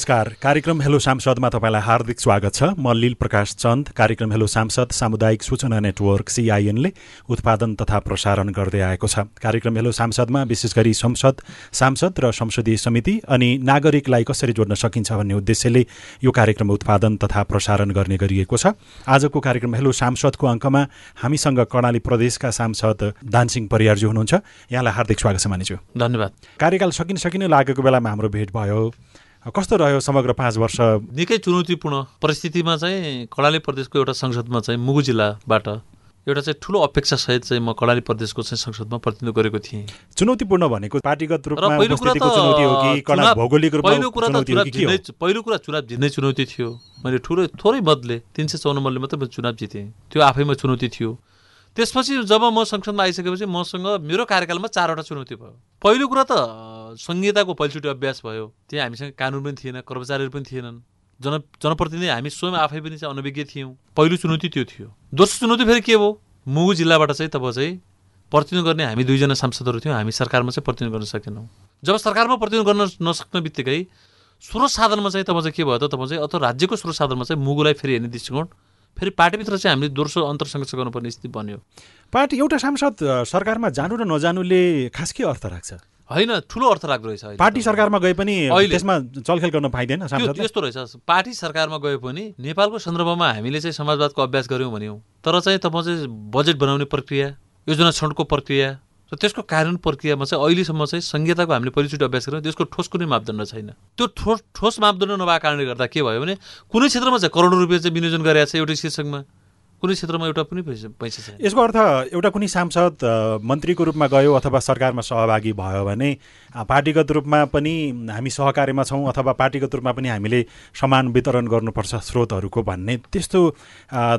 नमस्कार कार्यक्रम हेलो सांसदमा तपाईँलाई हार्दिक स्वागत छ। म लील प्रकाश चन्द कार्यक्रम हेलो सांसद सामुदायिक सूचना नेटवर्क सिआइएनले उत्पादन तथा प्रसारण गर्दै आएको छ। कार्यक्रम हेलो सांसदमा विशेष गरी संसद सांसद र संसदीय समिति अनि नागरिकलाई कसरी जोड्न सकिन्छ भन्ने उद्देश्यले यो कार्यक्रम उत्पादन तथा प्रसारण गर्ने गरिएको छ। आजको कार्यक्रम हेलो सांसदको अङ्कमा हामीसँग कर्णाली प्रदेशका सांसद दानसिंह परियारजी हुनुहुन्छ। यहाँलाई हार्दिक स्वागत छ मानिज्यू धन्यवाद। कार्यकाल सकिन सकिन लागेको बेलामा हाम्रो भेट भयो। कस्तो रह्यो समग्र पाँच वर्ष? निकै चुनौतीपूर्ण परिस्थितिमा चाहिँ कर्णाली प्रदेशको एउटा संसदमा चाहिँ मुगु जिल्लाबाट एउटा चाहिँ ठुलो अपेक्षासहित चाहिँ म कर्णाली प्रदेशको चाहिँ संसदमा प्रतिनिधित्व गरेको थिएँ। चुनौतीपूर्ण भनेको पार्टीगत रूपमा पहिलो कुरा त भौगोलिक पहिलो कुरा त पहिलो कुरा चुनाव जित्नै चुनौती थियो। मैले ठुलो थोरै मतले तिन सय चौन्न मतले मात्रै मैले चुनाव जितेँ। त्यो आफैमा चुनौती थियो। त्यसपछि जब म संसदमा आइसकेपछि मसँग मेरो कार्यकालमा चारवटा चुनौती भयो। पहिलो कुरा त संहिताको पहिलोचोटि अभ्यास भयो। त्यहाँ हामीसँग कानुन पनि थिएन कर्मचारीहरू पनि थिएनन्। जन जनप्रतिनिधि हामी स्वयं आफै पनि चाहिँ अनभिज्ञ थियौँ। पहिलो चुनौती त्यो थियो। दोस्रो चुनौती फेरि के भयो मुगु जिल्लाबाट चाहिँ तब चाहिँ प्रतिनिधित्व गर्ने हामी दुईजना सांसदहरू थियौँ। हामी सरकारमा चाहिँ प्रतिनिधित्व गर्न सकेनौँ। जब सरकारमा प्रतिनिधित्व गर्न नसक्ने बित्तिकै स्रोत साधनमा चाहिँ तब चाहिँ के भयो त? तब चाहिँ अथवा राज्यको स्रोत साधनमा चाहिँ मुगुलाई फेरि हेर्ने दृष्टिकोण फेरि पार्टीभित्र चाहिँ हामीले दोस्रो अन्तर सङ्घर्ष गर्नुपर्ने स्थिति बन्यो पार्टी एउटा सांसद सरकारमा जानु र नजानुले खास के अर्थ राख्छ होइन ठुलो अर्थ लाग्दो रहेछ पार्टी। सरकारमा गए पनि अहिले। त्यसमा चलखेल गर्न पाइँदैन यस्तो रहेछ पार्टी सरकारमा गए पनि नेपालको सन्दर्भमा हामीले चाहिँ समाजवादको अभ्यास गऱ्यौँ भन्यौँ तर चाहिँ तपाईँ चाहिँ बजेट बनाउने प्रक्रिया योजना छनौटको प्रक्रिया र त्यसको कार्यान्वयन प्रक्रियामा चाहिँ अहिलेसम्म चाहिँ संहिताको हामीले पहिलोचोटि अभ्यास गऱ्यौँ त्यसको ठोस कुनै मापदण्ड छैन। त्यो ठोस ठोस मापदण्ड नभएको कारणले गर्दा के भयो भने कुनै क्षेत्रमा चाहिँ करोडौँ रुपियाँ चाहिँ विनियोजन गरेको छ एउटा शीर्षकमा। कुनै क्षेत्रमा एउटा पनि पैसा छैन। यसको अर्थ एउटा कुनै सांसद मन्त्रीको रूपमा गयो अथवा सरकारमा सहभागी भयो भने पार्टीगत रूपमा पनि हामी सहकार्यमा छौँ अथवा पार्टीगत रूपमा पनि हामीले समान वितरण गर्नुपर्छ स्रोतहरूको भन्ने त्यस्तो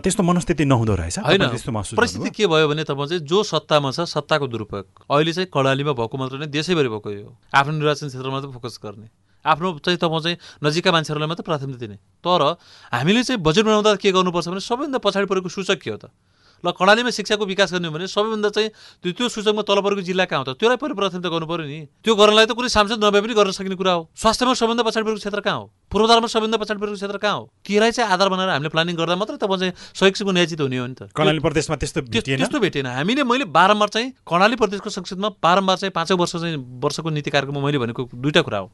त्यस्तो मनस्थिति नहुँदो रहेछ। होइन। परिस्थिति के भयो भने तपाईँ चाहिँ जो सत्तामा छ सत्ताको दुरुपयोग। अहिले चाहिँ कर्णालीमा भएको मात्र नै देशैभरि भएको यो आफ्नो निर्वाचन क्षेत्रमा मात्रै फोकस गर्ने। आफ्नो चाहिँ तपाईँ चाहिँ नजिकका मान्छेहरूलाई मात्रै प्राथमिकता दिने। तर हामीले चाहिँ बजेट बनाउँदा के गर्नुपर्छ भने सबैभन्दा पछाडि परेको सूचक के हो त? ल कर्णालीमा शिक्षाको विकास गर्ने हो भने सबैभन्दा चाहिँ त्यो त्यो सूचकमा तल परेको जिल्ला कहाँ हो त? त्यसलाई पहिलो प्राथमिकता गर्नु पऱ्यो नि। त्यो गर्नलाई त कुनै सांसद नभए पनि गर्न सकिने कुरा हो। स्वास्थ्यमा सबभन्दा पछाडि परेको क्षेत्र कहाँ हो? पूर्वाधारमा सबभन्दा पछाडि परेको क्षेत्र कहाँ हो? त्यसलाई चाहिँ आधार बनाएर हामीले प्लानिङ गर्दा मात्रै तपाईँ चाहिँ शैक्षिक न्यायचित हुने हो नि त। कर्णाली प्रदेशमा त्यस्तो त्यस्तो भेटेन हामीले मैले बारम्बार चाहिँ कर्णाली प्रदेशको संसदमा बारम्बार चाहिँ पाँचौँ वर्ष चाहिँ वर्षको नीति कार्यक्रममा मैले भनेको दुईवटा कुरा हो।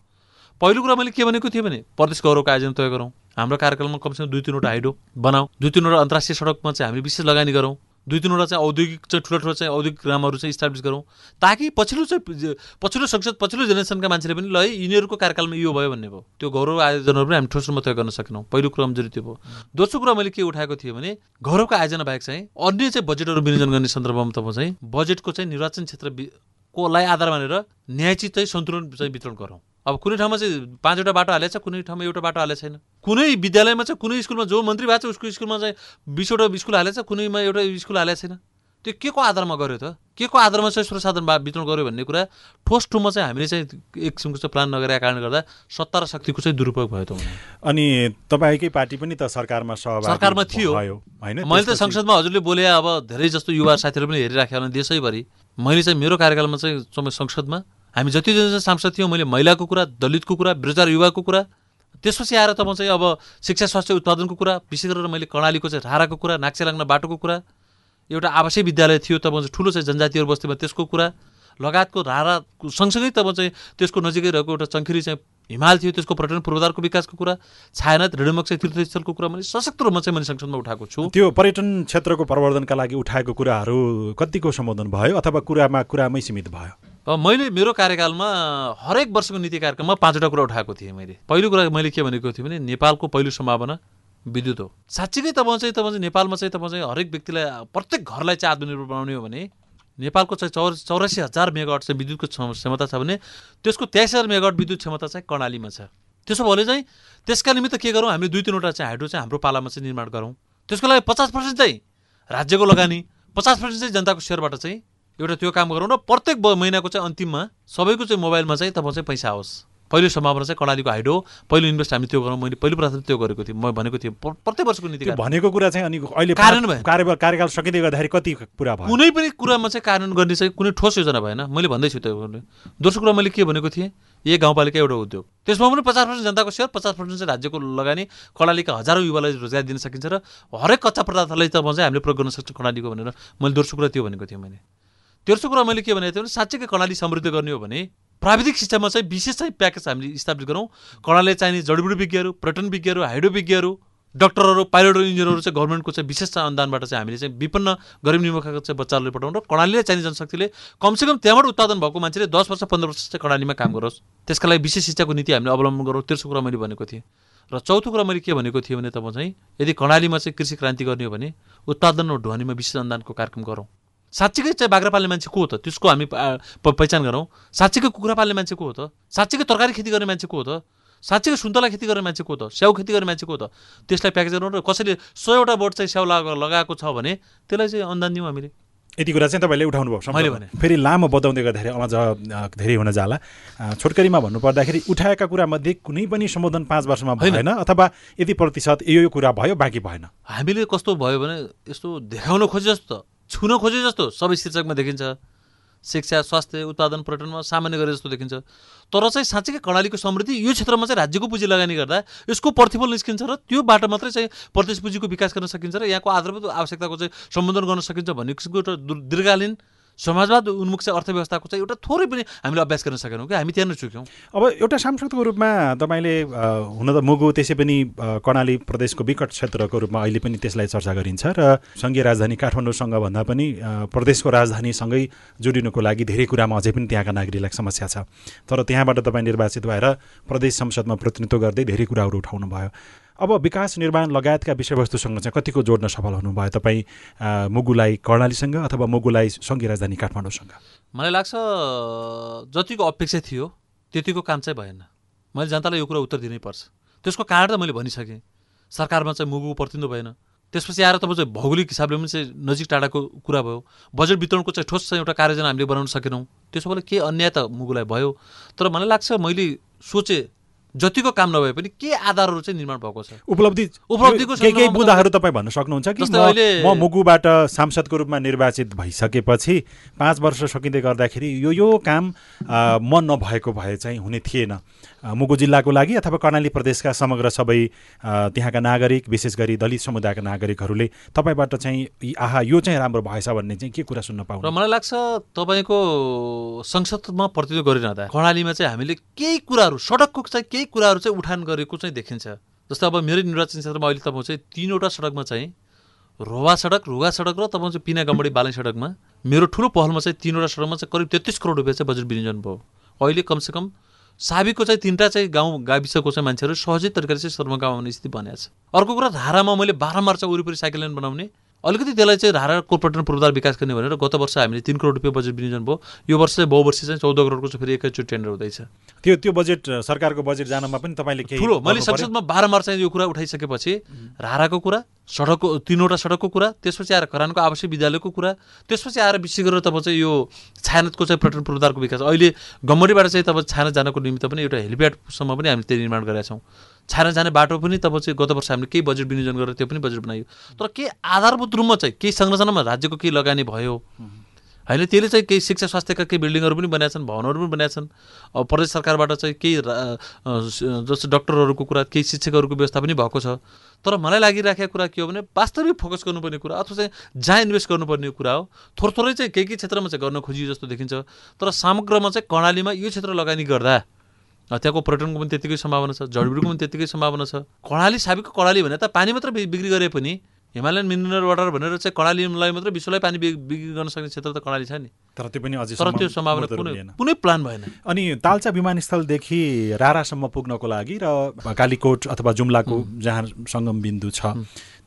पहिलो कुरा मैले के भनेको थिएँ भने प्रदेश गौरवको आयोजना तय गरौँ। हाम्रो कार्यक्रममा कमसेकम दुई तिनवटा हाइडो बनाऊ। दुई तिनवटा अन्तर्राष्ट्रिय सडकमा चाहिँ हामीले विशेष लगानी गरौँ। दुई तिनवटा चाहिँ औद्योगिक चाहिँ ठुलो ठुलो चाहिँ औद्योगिक ग्रामहरू चाहिँ इस्टाब्लिस गरौँ। ताकि पछिल्लो चाहिँ पछिल्लो संसद पछिल्लो जेनेरेसनका मान्छेले पनि ल है यिनीहरूको कार्यकालमा यो भयो भन्ने भयो। त्यो गौरव आयोजनाहरू पनि हामी ठोस रूपमा तय गर्न सकेनौँ। पहिलो कुरा कमजोरी त्यो भयो। दोस्रो कुरा मैले के उठाएको थिएँ भने गौरवको आयोजना बाहेक चाहिँ अन्य चाहिँ बजेटहरू विनियोजन गर्ने सन्दर्भमा तपाईँ चाहिँ बजेटको चाहिँ निर्वाचन क्षेत्र कोलाई आधार मानेर न्यायचित चाहिँ सन्तुलन चाहिँ वितरण गरौँ। अब कुनै ठाउँमा चाहिँ पाँचवटा बाटो हालेको छ कुनै ठाउँमा एउटा बाटो हालेको छैन। कुनै विद्यालयमा चाहिँ कुनै स्कुलमा जो मन्त्री भएको छ उसको स्कुलमा चाहिँ बिसवटा स्कुल हालेको छ कुनैमा एउटा स्कुल हालेको छैन। त्यो के को आधारमा गर्यो त? के को आधारमा चाहिँ स्रोत साधन वितरण गर्यो भन्ने कुरा? ठोस ठुममा चाहिँ हामीले चाहिँ एक किसिमको चाहिँ प्लान नगरेका कारणले गर्दा सत्ता र शक्तिको चाहिँ दुरुपयोग भयो त। अनि तपाईँकै पार्टी पनि त सरकारमा सहभागी सरकारमा थियो। होइन? मैले त संसदमा हजुरले बोले अब धेरै जस्तो युवा साथीहरू पनि हेरिराखेको होला देशैभरि। मैले चाहिँ मेरो कार्यकालमा चाहिँ संसदमा हामी जति जना सांसद थियौँ मैले महिलाको कुरा दलितको कुरा बेरोजगार युवाको कुरा त्यसपछि आएर त म चाहिँ अब शिक्षा स्वास्थ्य उत्पादनको कुरा विशेष गरेर मैले कर्णालीको चाहिँ राराको कुरा नाक्से लाग्न बाटोको कुरा एउटा आवासीय विद्यालय थियो तब चाहिँ ठुलो चाहिँ जनजातिहरू बस्तीमा त्यसको कुरा लगायतको रारा सँगसँगै तब चाहिँ त्यसको नजिकै रहेको एउटा चङ्खिरी चाहिँ हिमाल थियो त्यसको पर्यटन पूर्वाधारको विकासको कुरा छायानाथ चाहिँ तीर्थस्थलको कुरा मैले सशक्त रूपमा चाहिँ मैले संसदमा उठाएको छु। त्यो पर्यटन क्षेत्रको प्रवर्धनका लागि उठाएको कुराहरू कतिको सम्बोधन भयो अथवा कुरामा कुरामै सीमित भयो? मैले मेरो कार्यकालमा हरेक वर्षको नीति कार्यक्रममा पाँचवटा कुरा उठाएको थिएँ मैले। पहिलो कुरा मैले के भनेको थिएँ भने नेपालको पहिलो सम्भावना विद्युत हो। साँच्चीकै तपाईँ चाहिँ तपाईँ चाहिँ नेपालमा चाहिँ तपाईँ चाहिँ हरेक व्यक्तिलाई प्रत्येक घरलाई चाहिँ आत्मनिर्भर बनाउने हो भने नेपालको चाहिँ चौर चौरासी हजार मेगावाट चाहिँ विद्युतको क्षम- क्षमता छ भने त्यसको तेइस हजार मेगावाट विद्युत क्षमता चाहिँ कर्णालीमा छ। त्यसो भए चाहिँ त्यसका निमित्त के गरौँ? हामीले दुई तिनवटा चाहिँ हाइड्रो चाहिँ हाम्रो पालामा चाहिँ निर्माण गरौँ। त्यसको लागि पचास पर्सेन्ट चाहिँ राज्यको लगानी पचास पर्सेन्ट चाहिँ जनताको सेयरबाट चाहिँ एउटा त्यो काम गरौँ र प्रत्येक महिनाको चाहिँ अन्तिममा सबैको चाहिँ मोबाइलमा चाहिँ तपाईँ चाहिँ पैसा आओस्। पहिलो सम्भावना चाहिँ कर्णालीको हाइड हो। पहिलो इन्भेस्ट हामी त्यो गरौँ। मैले पहिलो प्राथमिकता त्यो गरेको थिएँ। म भनेको थिएँ प्रत्येक वर्षको नीति कार्य। भनेको कुरा चाहिँ अनि अहिले कारण भएन। कार्यकाल कार्यकाल सकिँदै गर्दाखेरि कति पुरा भयो? कुनै पनि कुरामा चाहिँ कार्यान्वयन गर्ने चाहिँ कुनै ठोस योजना भएन। मैले भन्दैछु त्यो। दोस्रो कुरा मैले के भनेको थिएँ? ए गाउँपालिका एउटा उद्योग। त्यसमा पनि पचास पर्सेन्ट जनताको सेयर पचास पर्सेन्ट चाहिँ राज्यको लगानी। कर्णालीका हजारौँ युवालाई रोजगार दिन सकिन्छ र हरेक कच्चा पदार्थलाई त चाहिँ हामीले प्रयोग गर्न सक्छौँ कर्णालीको भनेर। मैले दोस्रो कुरा त्यो भनेको थिएँ मैले। तेस्रो कुरा मैले के भनेको थिएँ भने साँच्चैकै कर्णाली समृद्ध गर्ने हो भने प्राविधिक शिक्षामा चाहिँ विशेष चाहिँ प्याकेज हामीले स्थापित गरौँ। कर्णालीले चाहिने जडीबुडी विज्ञहरू पर्यटन विज्ञहरू हाइड्रो विज्ञहरू डक्टरहरू पाइलटहरू इन्जिनियरहरू चाहिँ गभर्मेन्टको चाहिँ विशेष अनुदानबाट चाहिँ हामीले चाहिँ विपन्न गरिब निमुखाको चाहिँ बच्चाहरूले पठाउँ र कर्णालीले चाहिने जनशक्तिले कमसेकम त्यहाँबाट उत्पादन भएको मान्छेले दस वर्ष पन्ध्र वर्ष चाहिँ कर्णालीमा काम गरोस्। त्यसका लागि विशेष शिक्षाको नीति हामीले अवलम्बन गरौँ। तेस्रो कुरा मैले भनेको थिएँ। र चौथो कुरा मैले के भनेको थिएँ भने तपाईँ चाहिँ यदि कर्णालीमा चाहिँ कृषि क्रान्ति गर्ने हो भने उत्पादन र ढुवानीमा विशेष अनुदानको कार्यक्रम गरौँ। साँच्चीकै चाहिँ बाख्रा पाल्ने मान्छे को हो त? त्यसको हामी पहिचान गरौँ। साँच्चीकै कुखुरा पाल्ने मान्छे को हो त? साँच्चीकै तरकारी खेती गर्ने मान्छे को हो त? साँच्चीकै सुन्तला खेती गर्ने मान्छे को त? स्याउ खेती गर्ने मान्छे को त? त्यसलाई प्याकेज गरौँ र कसैले सयवटा बोट चाहिँ स्याउ लगा लगाएको छ भने त्यसलाई चाहिँ अनुदान दिउँ हामीले। यति कुरा चाहिँ तपाईँले उठाउनु भयो मैले भने। फेरि लामो बताउँदै गर्दाखेरि अझ धेरै हुन जाला। छोटकरीमा भन्नुपर्दाखेरि उठाएका कुरामध्ये कुनै पनि सम्बोधन पाँच वर्षमा। भएन अथवा यति प्रतिशत यो यो कुरा भयो बाँकी भएन। हामीले कस्तो भयो भने यस्तो देखाउन खोजे जस्तो। छुन खोजे जस्तो सबै शीर्षकमा देखिन्छ। शिक्षा स्वास्थ्य उत्पादन पर्यटनमा सामान्य गरे जस्तो देखिन्छ। तर चाहिँ साँच्चीकै कर्णालीको समृद्धि यो क्षेत्रमा चाहिँ राज्यको पुँजी लगानी गर्दा यसको प्रतिफल निस्किन्छ र त्यो बाटो मात्रै चाहिँ प्रदेश पुँजीको विकास गर्न सकिन्छ र यहाँको आधारभूत आवश्यकताको चाहिँ सम्बोधन गर्न सकिन्छ भन्ने किसिमको एउटा दीर्घकालीन समाजवाद उन्मुख चाहिँ अर्थव्यवस्थाको चाहिँ एउटा थोरै पनि हामीले अभ्यास गर्न सकेनौँ कि हामी त्यहाँ नै चुक्यौँ। अब एउटा सांसदको रूपमा तपाईँले हुन त मुगु त्यसै पनि कर्णाली प्रदेशको विकट क्षेत्रको रूपमा अहिले पनि त्यसलाई चर्चा गरिन्छ र सङ्घीय राजधानी काठमाडौँसँग भन्दा पनि प्रदेशको राजधानीसँगै जोडिनुको लागि धेरै कुरामा अझै पनि त्यहाँका नागरिकलाई समस्या छ। तर त्यहाँबाट तपाईँ निर्वाचित भएर प्रदेश संसदमा प्रतिनिधित्व गर्दै धेरै कुराहरू उठाउनु भयो अब विकास निर्माण लगायतका विषयवस्तुसँग चाहिँ कतिको जोड्न सफल हुनुभयो? तपाईँ मुगुलाई कर्णालीसँग अथवा मुगुलाई सङ्घीय राजधानी काठमाडौँसँग? मलाई लाग्छ जतिको अपेक्षा थियो त्यतिको काम चाहिँ भएन। मैले जनतालाई यो कुरा उत्तर दिनै पर्छ। त्यसको कारण त मैले भनिसकेँ। सरकारमा चाहिँ मुगु प्रतिनिधित्व भएन। त्यसपछि आएर तपाईँ चाहिँ भौगोलिक हिसाबले पनि चाहिँ नजिक टाढाको कुरा भयो। बजेट वितरणको चाहिँ ठोस चाहिँ एउटा कार्ययोजना हामीले बनाउन सकेनौँ। त्यसो भए के अन्याय त मुगुलाई भयो। तर मलाई लाग्छ मैले सोचेँ जतिको काम नभए पनि के आधारहरू चाहिँ निर्माण भएको छ? उपलब्धि उपलब्धिको केही बुँदाहरू तपाईँ भन्न सक्नुहुन्छ कि? म मुगुबाट सांसदको रूपमा निर्वाचित भइसकेपछि पाँच वर्ष सकिँदै गर्दाखेरि यो यो काम म नभएको भए चाहिँ हुने थिएन। मुगु जिल्लाको लागि अथवा कर्णाली प्रदेशका समग्र सबै त्यहाँका नागरिक विशेष गरी दलित समुदायका नागरिकहरूले तपाईँबाट चाहिँ आहा यो चाहिँ राम्रो भएछ भन्ने चाहिँ के कुरा सुन्न र पाउनु मलाई लाग्छ तपाईँको संसदमा प्रतिनिधित्व गरिरहँदा कर्णालीमा चाहिँ हामीले केही कुराहरू सडकको चाहिँ केही कुराहरू चाहिँ उठान गरेको चाहिँ देखिन्छ। जस्तै अब मेरो निर्वाचन क्षेत्रमा अहिले तपाईँ चाहिँ तिनवटा सडकमा चाहिँ रोवा सडक रुगा सडक र तपाईँ चाहिँ पिना गम्बडी बालै सडकमा मेरो ठुलो पहलमा चाहिँ तिनवटा सडकमा चाहिँ करिब तेत्तिस करोड रुपियाँ चाहिँ बजेट विनियोजन भयो। अहिले कमसेकम साबिकको चाहिँ तिनवटा चाहिँ गाउँ गाविसको चाहिँ मान्छेहरू सहजै तरिकाले चाहिँ सदरमा गाउँ आउने स्थिति बनेको छ। अर्को कुरा धारामा मैले बाह्रम्बार चाहिँ वरिपरि साइकल लाइन बनाउने अलिकति त्यसलाई चाहिँ धाराको पर्यटन पूर्वाधार विकास गर्ने भनेर गत वर्ष हामीले तिन करोड रुपियाँ बजेट विनियोजन भयो। यो वर्ष चाहिँ बहुवर्ष चाहिँ चौध करोडको चाहिँ फेरि एकैचोटि टेन्डर हुँदैछ। त्यो त्यो बजेट सरकारको बजेट जानमा पनि तपाईँले ठुलो। मैले? संसदमा बाह्रम्बार चाहिँ यो कुरा उठाइसकेपछि राराको कुरा सडकको तिनवटा सडकको कुरा त्यसपछि आएर खरानको आवासीय विद्यालयको कुरा त्यसपछि आएर विशेष गरेर तपाईँ चाहिँ यो छायानतको चाहिँ पर्यटन पूर्वाधारको विकास। अहिले गम्बडीबाट चाहिँ तपाईँ छाना जानको निमित्त पनि एउटा हेलिप्याडसम्म पनि हामीले त्यो निर्माण गरेका छौँ। छाना जाने बाटो पनि तपाईँ चाहिँ गत वर्ष हामीले केही बजेट विनियोजन गरेर त्यो पनि बजेट बनायो। तर केही आधारभूत रूपमा चाहिँ केही संरचनामा राज्यको केही लगानी भयो? होइन त्यसले चाहिँ केही शिक्षा स्वास्थ्यका केही बिल्डिङहरू पनि बनाएका छन् भवनहरू पनि बनाएका छन्। अब प्रदेश सरकारबाट चाहिँ केही जस्तो डक्टरहरूको कुरा केही शिक्षकहरूको व्यवस्था पनि भएको छ। तर मलाई लागिराखेको कुरा के हो भने वास्तविक फोकस गर्नुपर्ने कुरा अथवा चाहिँ जहाँ इन्भेस्ट गर्नुपर्ने कुरा हो थोर थोरै चाहिँ केही केही क्षेत्रमा चाहिँ गर्न खोजियो जस्तो देखिन्छ। तर समग्रमा चाहिँ कर्णालीमा यो क्षेत्र लगानी गर्दा अ, त्यहाँको पर्यटनको पनि त्यतिकै सम्भावना छ जडीबुटीको पनि त्यतिकै सम्भावना छ। कर्णाली साबिकको कर्णाली भने त पानी मात्र बिक्री गरे पनि हिमालयन मिनरल वाटर भनेर चाहिँ कर्णालीलाई मात्रै विश्वलाई पानी बिक्री गर्न सक्ने क्षेत्र त कर्णाली छ नि। तर त्यो पनि अझै तर त्यो सम्भावना कुनै कुनै प्लान भएन। अनि तालचा विमानस्थलदेखि रारासम्म पुग्नको लागि र कालीकोट अथवा जुम्लाको जहाँ सङ्गम बिन्दु छ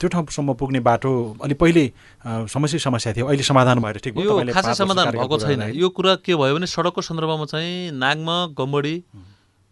त्यो ठाउँसम्म पुग्ने बाटो अलि पहिले समस्या समस्या थियो अहिले समाधान भएर ठिक खासै समाधान भएको छैन। यो कुरा के भयो भने सडकको सन्दर्भमा चाहिँ नागमा गम्बडी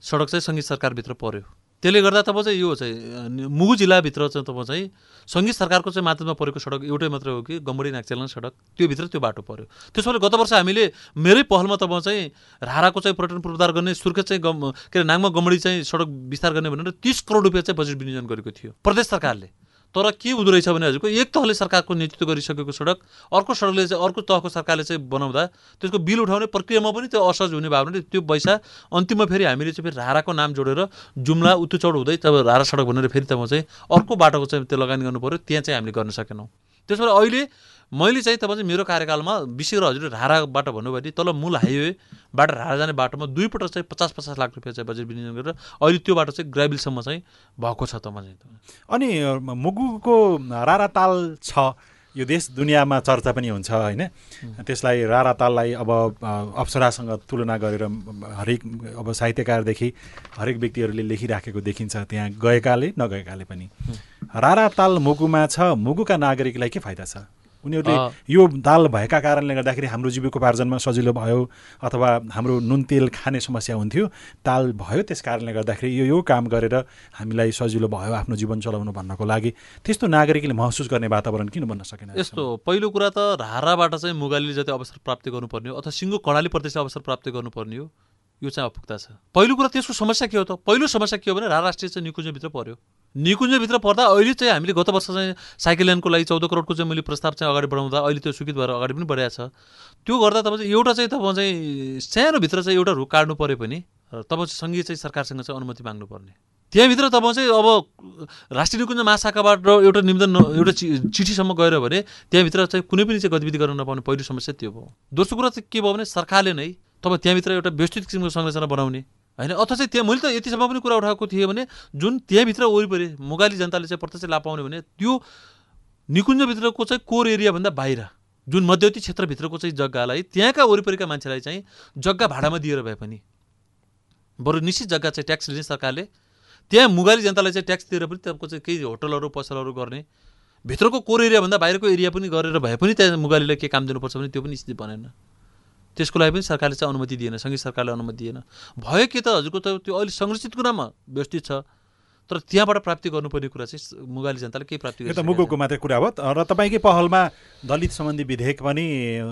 सडक चाहिँ सङ्घीय सरकारभित्र पर्यो। त्यसले गर्दा तपाईँ चाहिँ यो चाहिँ मुगु जिल्लाभित्र चाहिँ तपाईँ चाहिँ सङ्घीय सरकारको चाहिँ माध्यममा परेको सडक एउटै मात्रै हो कि गम्बडी नाक्चेलन सडक त्योभित्र त्यो बाटो पऱ्यो त्यसोले गत वर्ष हामीले मेरै पहलमा तपाईँ चाहिँ राराको चाहिँ पर्यटन पूर्वाधार गर्ने सुर्खेत चाहिँ गम के अरे नाङमा गम्बडी चाहिँ सडक विस्तार गर्ने भनेर तिस करोड रुपियाँ चाहिँ बजेट विनियोजन गरेको थियो। प्रदेश सरकारले। तर के हुँदो रहेछ भने हजुरको एक तहले सरकारको नेतृत्व गरिसकेको सडक अर्को सडकले चाहिँ अर्को तहको सरकारले चाहिँ बनाउँदा त्यसको बिल उठाउने प्रक्रियामा पनि त्यो असहज हुने भने त्यो पैसा अन्तिममा फेरि हामीले चाहिँ फेरि राराको नाम जोडेर जुम्ला उत्तुचौड हुँदै तब रारा सडक भनेर फेरि तब चाहिँ अर्को बाटोको चाहिँ त्यो लगानी गर्नु पऱ्यो त्यहाँ चाहिँ हामीले गर्न सकेनौँ। त्यसो भएर अहिले मैले चाहिँ तपाईँ चाहिँ मेरो कार्यकालमा विशेष गरी हजुरले रारा बाटो भन्नुभयो भने तल मूल हाइवेबाट रारा जाने बाटोमा दुईपल्ट चाहिँ पचास पचास लाख रुपियाँ चाहिँ बजेट विनियोजन गरेर अहिले त्यो बाटो चाहिँ ग्राबिलसम्म चाहिँ भएको छ त चाहिँ। अनि मुगुको राराताल छ यो देश दुनियाँमा चर्चा पनि हुन्छ होइन? त्यसलाई राराताललाई अब अप्सरासँग तुलना गरेर हरेक अब साहित्यकारदेखि हरेक व्यक्तिहरूले लेखिराखेको देखिन्छ त्यहाँ गएकाले नगएकाले पनि। राराताल मुगुमा छ मुगुका नागरिकलाई के फाइदा छ? उनीहरूले यो ताल भएका कारणले गर्दाखेरि हाम्रो जीविकोपार्जनमा सजिलो भयो अथवा हाम्रो नुन तेल खाने समस्या हुन्थ्यो। ताल भयो त्यस कारणले गर्दाखेरि यो यो काम गरेर हामीलाई सजिलो भयो आफ्नो जीवन चलाउनु भन्नको लागि। त्यस्तो नागरिकले महसुस गर्ने वातावरण किन बन्न सकेन यस्तो पहिलो कुरा त राराबाट चाहिँ मुगालीले जति अवसर प्राप्त गर्नुपर्ने हो अथवा सिङ्गो कर्णाली प्रदेशले अवसर प्राप्त गर्नुपर्ने हो। यो चाहिँ अपुग्ता छ। पहिलो कुरा त्यसको समस्या के हो त? पहिलो समस्या के हो भने राष्ट्रिय चाहिँ निकुञ्जभित्र पर्यो। निकुञ्जभित्र पर्दा अहिले चाहिँ हामीले गत वर्ष चाहिँ साइकल ल्यान्डको लागि चौध करोडको चाहिँ मैले प्रस्ताव चाहिँ अगाडि बढाउँदा अहिले त्यो स्वीकृत भएर अगाडि पनि बढाएको छ। त्यो गर्दा तपाईँ चाहिँ एउटा चाहिँ तपाईँ चाहिँ सानोभित्र चाहिँ एउटा रुख काट्नु पऱ्यो भने तपाईँ सङ्घीय चाहिँ सरकारसँग चाहिँ अनुमति माग्नुपर्ने। त्यहाँभित्र तपाईँ चाहिँ अब राष्ट्रिय निकुञ्ज महाशाखाबाट एउटा निवेदन एउटा चिठीसम्म गएर भने त्यहाँभित्र चाहिँ कुनै पनि चाहिँ गतिविधि गर्न नपाउने पहिलो समस्या त्यो भयो। दोस्रो कुरा चाहिँ के भयो भने सरकारले नै तपाईँ त्यहाँभित्र एउटा व्यवस्थित किसिमको संरचना बनाउने। होइन? अथवा चाहिँ त्यहाँ मैले त यतिसम्म पनि कुरा उठाएको थिएँ भने जुन त्यहाँभित्र वरिपरि मुगाली जनताले चाहिँ प्रत्यक्ष लाभ पाउने भने त्यो निकुञ्जभित्रको चाहिँ कोर एरियाभन्दा बाहिर जुन मध्यवर्ती क्षेत्रभित्रको चाहिँ जग्गालाई त्यहाँका वरिपरिका मान्छेलाई चाहिँ जग्गा भाडामा दिएर भए पनि बरु निश्चित जग्गा चाहिँ ट्याक्स लिने सरकारले त्यहाँ मुगाली जनतालाई चाहिँ ट्याक्स दिएर पनि तपाईँको चाहिँ केही होटलहरू पसलहरू गर्ने भित्रको कोर एरियाभन्दा बाहिरको एरिया पनि गरेर भए पनि त्यहाँ मुगालीलाई के काम दिनुपर्छ भने त्यो पनि स्थिति बनेन। त्यसको लागि पनि सरकारले चाहिँ अनुमति दिएन सङ्घीय सरकारले अनुमति दिएन। भयो के त हजुरको त त्यो अहिले संरक्षित कुरामा व्यवस्थित छ। तर त्यहाँबाट प्राप्ति गर्नुपर्ने कुरा चाहिँ मुगाली जनताले केही प्राप्ति गरिसकेको मुगुको मात्रै कुरा हो र तपाईँकै पहलमा दलित सम्बन्धी विधेयक पनि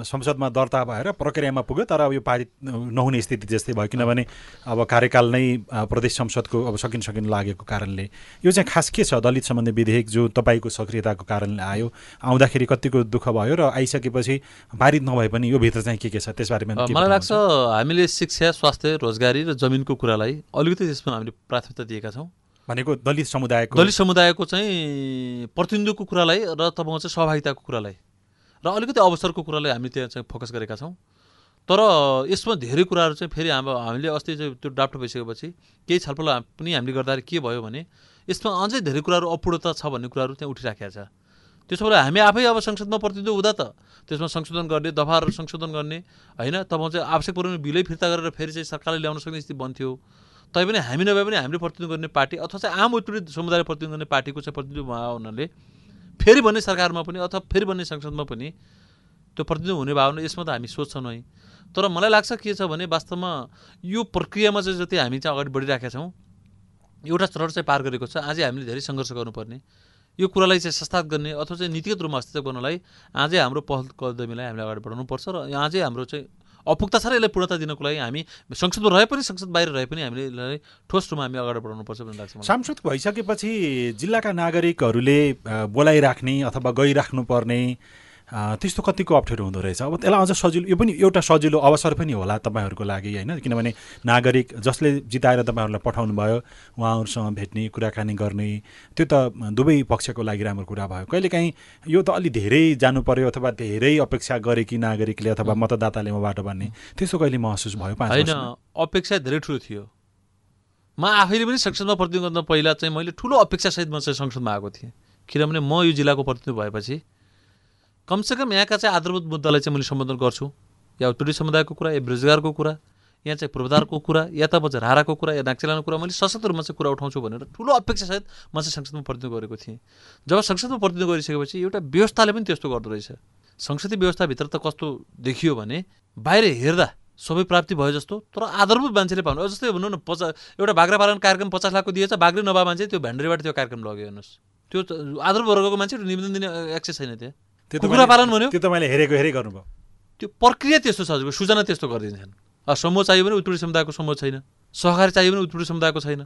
संसदमा दर्ता भएर प्रक्रियामा पुग्यो तर अब यो पारित नहुने स्थिति जस्तै भयो किनभने अब कार्यकाल नै प्रदेश संसदको अब सकिन सकिन लागेको कारणले। यो चाहिँ खास के छ? दलित सम्बन्धी विधेयक जो तपाईँको सक्रियताको कारणले आयो आउँदाखेरि कतिको दुःख भयो र आइसकेपछि पारित नभए पनि यो भित्र चाहिँ के के छ? त्यसबारेमा मलाई लाग्छ? हामीले शिक्षा स्वास्थ्य रोजगारी र जमिनको कुरालाई अलिकति त्यसमा हामीले प्राथमिकता दिएका छौँ। भनेको दलित समुदायको दलित समुदायको चाहिँ प्रतिनिधित्वको कुरालाई र तपाईँको चाहिँ सहभागिताको कुरालाई र अलिकति अवसरको कुरालाई हामी त्यहाँ चाहिँ फोकस गरेका छौँ। तर यसमा धेरै कुराहरू चाहिँ फेरि हाम्रो हामीले अस्ति चाहिँ त्यो ड्राफ्ट भइसकेपछि केही छलफल पनि हामीले गर्दाखेरि के भयो भने यसमा अझै धेरै कुराहरू अपूर्णता छ भन्ने कुराहरू त्यहाँ उठिराखेका छ। त्यसो भएर हामी आफै अब संसदमा प्रतिनिधित्व हुँदा त त्यसमा संशोधन गर्ने दफाहरू संशोधन गर्ने होइन तपाईँ चाहिँ आवश्यक भने बिलै फिर्ता गरेर फेरि चाहिँ सरकारले ल्याउन सक्ने स्थिति बन्थ्यो। तैपनि हामी नभए पनि हामीले प्रतिनिधित्व गर्ने पार्टी अथवा चाहिँ आम उत्पीडित समुदायले प्रतिनिधित्व गर्ने पार्टीको चाहिँ प्रतिनिधित्व हुनाले फेरि भन्ने सरकारमा पनि अथवा फेरि भन्ने संसदमा पनि त्यो प्रतिनिधित्व हुने भावना यसमा त हामी सोच्छौँ है। तर मलाई लाग्छ के छ भने वास्तवमा यो प्रक्रियामा चाहिँ जति हामी चाहिँ अगाडि बढिराखेका छौँ एउटा चरण चाहिँ पार गरेको छ। अझै हामीले धेरै सङ्घर्ष गर्नुपर्ने। यो कुरालाई चाहिँ संस्थागत गर्ने अथवा चाहिँ नीतिगत रूपमा अस्तित्व गर्नलाई अझै हाम्रो पहल कदमीलाई हामीले अगाडि बढाउनुपर्छ र अझै हाम्रो चाहिँ अपुग्ता छ र यसलाई पूर्णता दिनको लागि हामी संसदमा रहे पनि संसद बाहिर रहे पनि हामीले यसलाई ठोस रूपमा हामी अगाडि बढाउनुपर्छ भन्ने लाग्छ। सांसद भइसकेपछि जिल्लाका नागरिकहरूले बोलाइराख्ने अथवा गइराख्नु पर्ने अ, त्यस्तो कतिको अप्ठ्यारो हुँदो रहेछ? अब त्यसलाई अझ सजिलो यो पनि एउटा सजिलो अवसर पनि होला तपाईँहरूको लागि होइन? किनभने नागरिक जसले जिताएर तपाईँहरूलाई पठाउनु भयो उहाँहरूसँग भेट्ने कुराकानी गर्ने त्यो त दुवै पक्षको लागि राम्रो कुरा भयो। कहिलेकाहीँ यो त अलि धेरै जानु पर्यो अथवा धेरै अपेक्षा गरे कि नागरिकले अथवा मतदाताले मबाट भन्ने त्यस्तो कहिले महसुस भयो होइन? अपेक्षा धेरै ठुलो थियो। म आफैले पनि संसदमा प्रतिनिधित्व गर्न पहिला चाहिँ मैले ठुलो अपेक्षासहित म चाहिँ संसदमा आएको थिएँ। किनभने म यो जिल्लाको प्रतिनिधि भएपछि कमसेकम यहाँका चाहिँ आधारभूत मुद्दालाई चाहिँ मैले सम्बोधन गर्छु। या उत्पीडित समुदायको कुरा या बेरोजगारको कुरा यहाँ चाहिँ पूर्वाधारको कुरा या त चाहिँ राराको कुरा या नाक्चेलाको कुरा मैले सशक्त रूपमा चाहिँ कुरा उठाउँछु भनेर ठुलो अपेक्षासहित म चाहिँ संसदमा प्रतिनिधित्व गरेको थिएँ। जब संसदमा प्रतिनिधित्व गरिसकेपछि एउटा व्यवस्थाले पनि त्यस्तो गर्दो रहेछ। संसदीय व्यवस्थाभित्र त कस्तो देखियो भने बाहिर हेर्दा सबै प्राप्ति भयो जस्तो तर आधारभूत मान्छेले पाउनु जस्तै भनौँ न पचा एउटा बाख्रा पालन कार्यक्रम पचास लाखको दिएछ बाख्रै नभए मान्छे त्यो भ्यान्डरीबाट त्यो कार्यक्रम लग्यो हेर्नुहोस्। त्यो आधारभूत वर्गको मान्छे निवेदन दिने एक्सेस छैन त्यहाँ। त्यो कुखुरा तपाईँले- पालन भन्यो? त्यो तपाईँले हेरेको हेरै गर्नुभयो। त्यो प्रक्रिया त्यस्तो छ हजुरको सूचना त्यस्तो गरिदिन्छन् समूह चाहियो भने उत्पीडित समुदायको समूह छैन। सहकारी चाहियो भने उत्पीडित समुदायको छैन।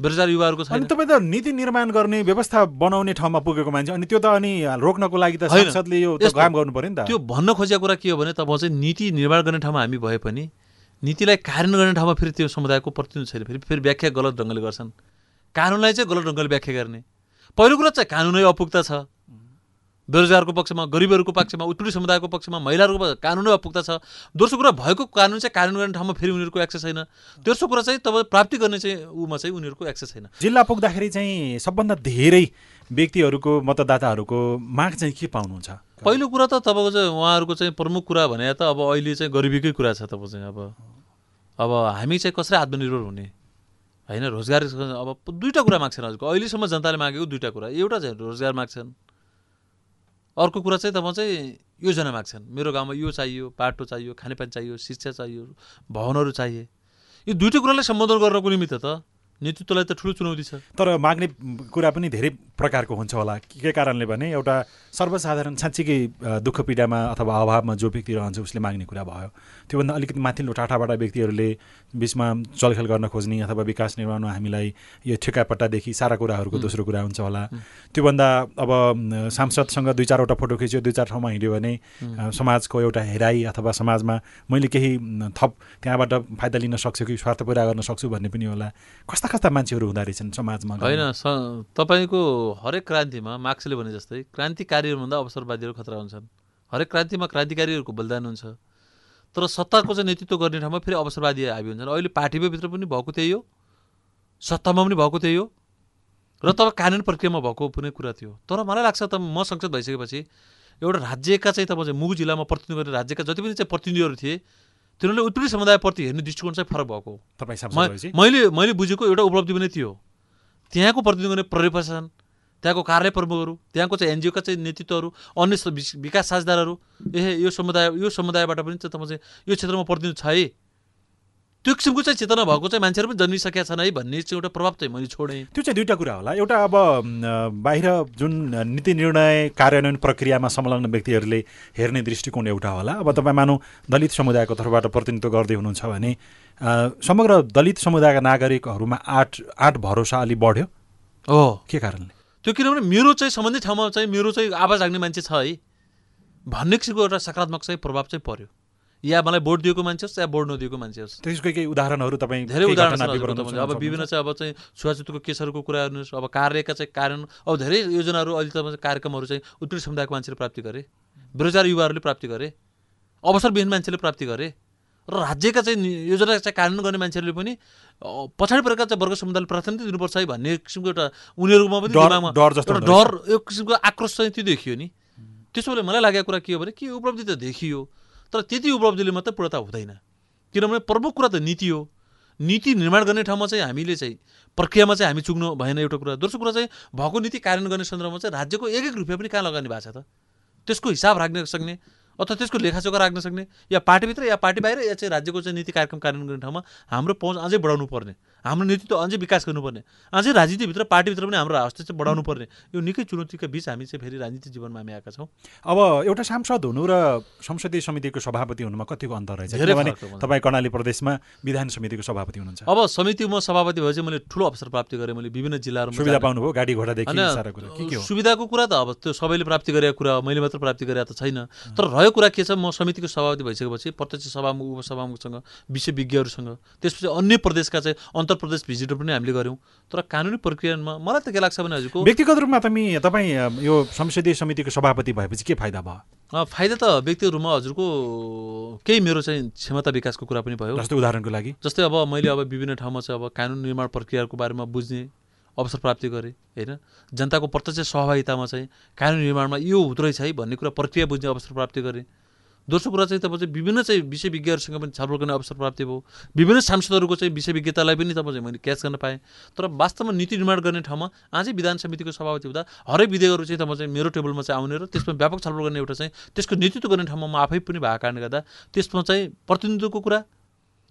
बेरोजगार युवाहरूको छैन। तपाईँ त नीति निर्माण गर्ने व्यवस्था बनाउने ठाउँमा पुगेको मान्छे अनि त्यो त अनि रोक्नको लागि त संसदले यो काम गर्नु पर्यो नि त। त्यो भन्न खोजेको कुरा के हो भने तपाईँ चाहिँ नीति निर्माण गर्ने ठाउँमा हामी भए पनि नीतिलाई कार्यान्वयन गर्ने ठाउँमा फेरि त्यो समुदायको प्रतिनिधि छैन। फेरि फेरि व्याख्या गलत ढङ्गले गर्छन्। कानुनलाई चाहिँ गलत ढङ्गले व्याख्या गर्ने। पहिलो कुरा चाहिँ कानुनै अपुग्ता छ। बेरोजगारको पक्षमा गरिबहरूको पक्षमा उत्पीडित समुदायको पक्षमा महिलाहरूको पक्ष- कानुनै अपुग्ता छ दोस्रो कुरा भएको कानुन चाहिँ कार्यान्वयन गर्ने ठाउँमा फेरि उनीहरूको एक्सेस छैन। तेस्रो कुरा चाहिँ तपाईँ प्राप्ति गर्ने चाहिँ उमा चाहिँ उनीहरूको एक्सेस छैन। जिल्ला पुग्दाखेरि चाहिँ सबभन्दा धेरै व्यक्तिहरूको मतदाताहरूको माग चाहिँ के पाउनुहुन्छ? पहिलो कुरा त तपाईँको चाहिँ उहाँहरूको चाहिँ प्रमुख कुरा भने त अब अहिले चाहिँ गरिबीकै कुरा छ तपाईँ चाहिँ अब। अब हामी चाहिँ कसरी आत्मनिर्भर हुने? होइन रोजगार अब दुईवटा कुरा माग्छन् हजुरको अहिलेसम्म जनताले मागेको दुईवटा कुरा। एउटा चाहिँ रोजगार माग्छन्। अर्को कुरा चाहिँ तपाईँ चाहिँ योजना माग्छन्। मेरो गाउँमा यो चाहियो बाटो चाहियो खानेपानी चाहियो शिक्षा चाहियो भवनहरू चाहिए यो दुइटै कुरालाई सम्बोधन गर्नको निमित्त त नेतृत्वलाई त ठुलो चुनौती छ। तर माग्ने कुरा पनि धेरै प्रकारको हुन्छ होला। के कारणले भने एउटा सर्वसाधारण साँच्चीकै दुःख पीडामा अथवा अभावमा जो व्यक्ति रहन्छ उसले माग्ने कुरा भयो। त्योभन्दा अलिकति माथिल्लो टाठाबाट व्यक्तिहरूले बिचमा चलखेल गर्न खोज्ने अथवा विकास निर्माणमा हामीलाई यो ठेकापट्टादेखि सारा कुराहरूको दोस्रो कुरा हुन्छ होला। त्योभन्दा अब सांसदसँग दुई चारवटा फोटो खिच्यो दुई चार ठाउँमा हिँड्यो भने समाजको एउटा हेराइ अथवा समाजमा मैले केही थप त्यहाँबाट फाइदा लिन सक्छु कि स्वार्थ पुरा गर्न सक्छु भन्ने पनि होला। कस्ता कस्ता मान्छेहरू हुँदो रहेछन् समाजमा? होइन तपाईँको हरेक क्रान्तिमा मार्क्सले भने जस्तै क्रान्तिकारीहरूभन्दा अवसरवादीहरू खतरा हुन्छन्। हरेक क्रान्तिमा क्रान्तिकारीहरूको बलिदान हुन्छ। तर सत्ताको चाहिँ नेतृत्व गर्ने ठाउँमा फेरि अवसरवादी हाबी हुन्छन्। अहिले पार्टीभित्र पनि भएको त्यही हो। सत्तामा पनि भएको त्यही हो। र तब कानुन प्रक्रियामा भएको पनि कुरा थियो तर मलाई लाग्छ त म संसद भइसकेपछि एउटा राज्यका चाहिँ तपाईँ चाहिँ मुगु जिल्लामा प्रतिनिधित्व गर्ने राज्यका जति पनि चाहिँ प्रतिनिधिहरू थिए तिनीहरूले उत्पीडित समुदायप्रति हेर्ने दृष्टिकोण चाहिँ फरक भएको तपाईँ मैले मैले बुझेको एउटा उपलब्धि पनि थियो। त्यहाँको प्रतिनिधित्व गर्ने प्रशासन त्यहाँको कार्य प्रमुखहरू त्यहाँको चाहिँ एनजिओका चाहिँ नेतृत्वहरू अन्य विकास साझेदारहरू ए यो समुदाय यो समुदायबाट पनि चाहिँ तपाईँ चाहिँ यो क्षेत्रमा प्रतिनिधि छ है। त्यो किसिमको चाहिँ चेतना भएको चाहिँ मान्छेहरू पनि जन्मिसकेका छन् है भन्ने चाहिँ एउटा प्रभाव चाहिँ मैले छोडेँ। त्यो चाहिँ दुईवटा कुरा होला। एउटा अब बाहिर जुन नीति निर्णय कार्यान्वयन प्रक्रियामा संलग्न व्यक्तिहरूले हेर्ने दृष्टिकोण एउटा होला। अब तपाईँ मानौँ दलित समुदायको तर्फबाट प्रतिनिधित्व गर्दै हुनुहुन्छ भने समग्र दलित समुदायका नागरिकहरूमा आठ आठ भरोसा अलि बढ्यो। हो। के कारणले? त्यो किनभने मेरो चाहिँ सम्बन्धित ठाउँमा चाहिँ मेरो चाहिँ आवाज राख्ने मान्छे छ है। भन्ने किसिमको एउटा सकारात्मक चाहिँ प्रभाव चाहिँ पर्यो। या मलाई भोट दिएको मान्छे होस् या भोट नदिएको मान्छे होस्? त्यसको केही उदाहरणहरू तपाईँ धेरै उदाहरण अब विभिन्न? चाहिँ अब चाहिँ छुवाछुतको केसहरूको कुरा हेर्नुहोस् अब कार्यका चाहिँ कारण अब धेरै योजनाहरू अहिले त कार्यक्रमहरू चाहिँ उत्पीडित समुदायको मान्छेले प्राप्ति गरे बेरोजगार युवाहरूले प्राप्ति गरे अवसरविहीन मान्छेले प्राप्ति गरे र राज्यका चाहिँ योजना चाहिँ कार्यान्वयन गर्ने मान्छेहरूले पनि पछाडि परेका चाहिँ वर्ग समुदायले प्राथमिकता दिनुपर्छ है भन्ने किसिमको एउटा उनीहरूमा पनि एउटा डर एक किसिमको आक्रोश चाहिँ त्यो देखियो नि। त्यसोले मलाई लागेको कुरा के हो भने के उपलब्धि त देखियो। तर त्यति उपलब्धिले मात्रै पूर्णता हुँदैन। किनभने प्रमुख कुरा त नीति हो। नीति निर्माण गर्ने ठाउँमा चाहिँ हामीले चाहिँ प्रक्रियामा चाहिँ हामी चुक्नु भएन एउटा कुरा। दोस्रो कुरा चाहिँ भएको नीति कार्यान्वयन गर्ने सन्दर्भमा चाहिँ राज्यको एक एक रुपियाँ पनि कहाँ लगानी भएको छ त? त्यसको हिसाब राख्न सक्ने अथवा त्यसको लेखाचोखा राख्न सक्ने या पार्टीभित्र या पार्टी बाहिर या चाहिँ राज्यको चाहिँ नीति कार्यक्रम कार्यान्वयन गर्ने ठाउँमा हाम्रो पहुँच अझै बढाउनु पर्ने। हाम्रो नेतृत्व अझै विकास गर्नुपर्ने। अझै राजनीतिभित्र पार्टीभित्र पनि हाम्रो हस्तक्षेप बढाउनु पर्ने यो निकै चुनौतीका बिच हामी चाहिँ फेरि राजनीति जीवनमा हामी आएका छौँ। अब एउटा सांसद हुनु र संसदीय समितिको सभापति हुनुमा कतिको अन्तर रहेछ? किनभने। तपाईँ कर्णाली प्रदेशमा विधान समितिको सभापति हुनुहुन्छ। अब समितिमा सभापति भएपछि मैले ठुलो अवसर प्राप्ति गरेँ। मैले विभिन्न जिल्लाहरूमा सुविधा पाउनुभयो गाडी घोडादेखि होइन, सारा कुरा। के के हो? सुविधाको कुरा त अब त्यो सबैले प्राप्ति गरेको कुरा मैले मात्र प्राप्ति गरेको त छैन। तर रहेको कुरा के छ म समितिको सभापति भइसकेपछि प्रत्यक्ष सभामुख उपसभामुखसँग विषयविज्ञहरूसँग त्यसपछि अन्य प्रदेशका चाहिँ अन्तर प्रदेश भिजिटर पनि हामीले गऱ्यौँ। तर कानुनी प्रक्रियामा मलाई त के लाग्छ भने हजुरको व्यक्तिगत रूपमा तपाईँ तपाईँ यो संसदीय समितिको सभापति भएपछि के फाइदा भयो? फाइदा त व्यक्तिगत रूपमा हजुरको केही मेरो चाहिँ क्षमता विकासको कुरा पनि भयो। जस्तो उदाहरणको लागि? जस्तै अब मैले अब विभिन्न ठाउँमा चाहिँ अब कानुन निर्माण प्रक्रियाको बारेमा बुझ्ने अवसर प्राप्ति गरेँ होइन? जनताको प्रत्यक्ष सहभागितामा चाहिँ कानुन निर्माणमा यो हुँदो रहेछ है भन्ने कुरा प्रक्रिया बुझ्ने अवसर प्राप्ति गरेँ। दोस्रो कुरा चाहिँ तपाईँ चाहिँ विभिन्न चाहिँ विषय विज्ञहरूसँग पनि छलफल गर्ने अवसर प्राप्ति भयो। विभिन्न सांसदहरूको चाहिँ विषय विज्ञतालाई पनि तपाईँ चाहिँ मैले क्याच गर्न पाएँ। तर वास्तवमा नीति निर्माण गर्ने ठाउँमा आजै विधान समितिको सभापति हुँदा हरेक विधेयकहरू चाहिँ तपाईँ चाहिँ मेरो टेबलमा चाहिँ आउने र त्यसमा व्यापक छलफल गर्ने एउटा चाहिँ त्यसको नेतृत्व गर्ने ठाउँमा म आफै पनि भएको कारणले गर्दा त्यसमा चाहिँ प्रतिनिधित्वको कुरा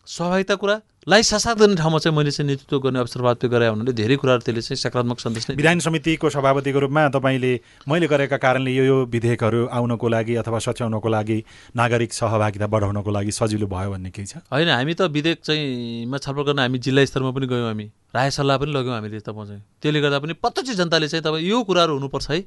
सहभागिता कुरालाई सासात गर्ने ठाउँमा चाहिँ मैले चाहिँ नेतृत्व गर्ने अवसर प्राप्त गरे हुनाले धेरै कुराहरू त्यसले चाहिँ सकारात्मक सन्देश नै विधान समितिको सभापतिको रूपमा तपाईँले मैले गरेका कारणले यो यो विधेयकहरू आउनको लागि अथवा सच्याउनको लागि नागरिक सहभागिता बढाउनको लागि सजिलो भयो भन्ने केही छ? होइन हामी त विधेयक चाहिँ मा छलफल गर्न हामी जिल्ला स्तरमा पनि गयौँ हामी। राय सल्लाह पनि लग्यौँ हामीले तपाईँ चाहिँ त्यसले गर्दा पनि प्रत्यक्ष जनताले चाहिँ तपाईँ यो कुराहरू हुनुपर्छ है।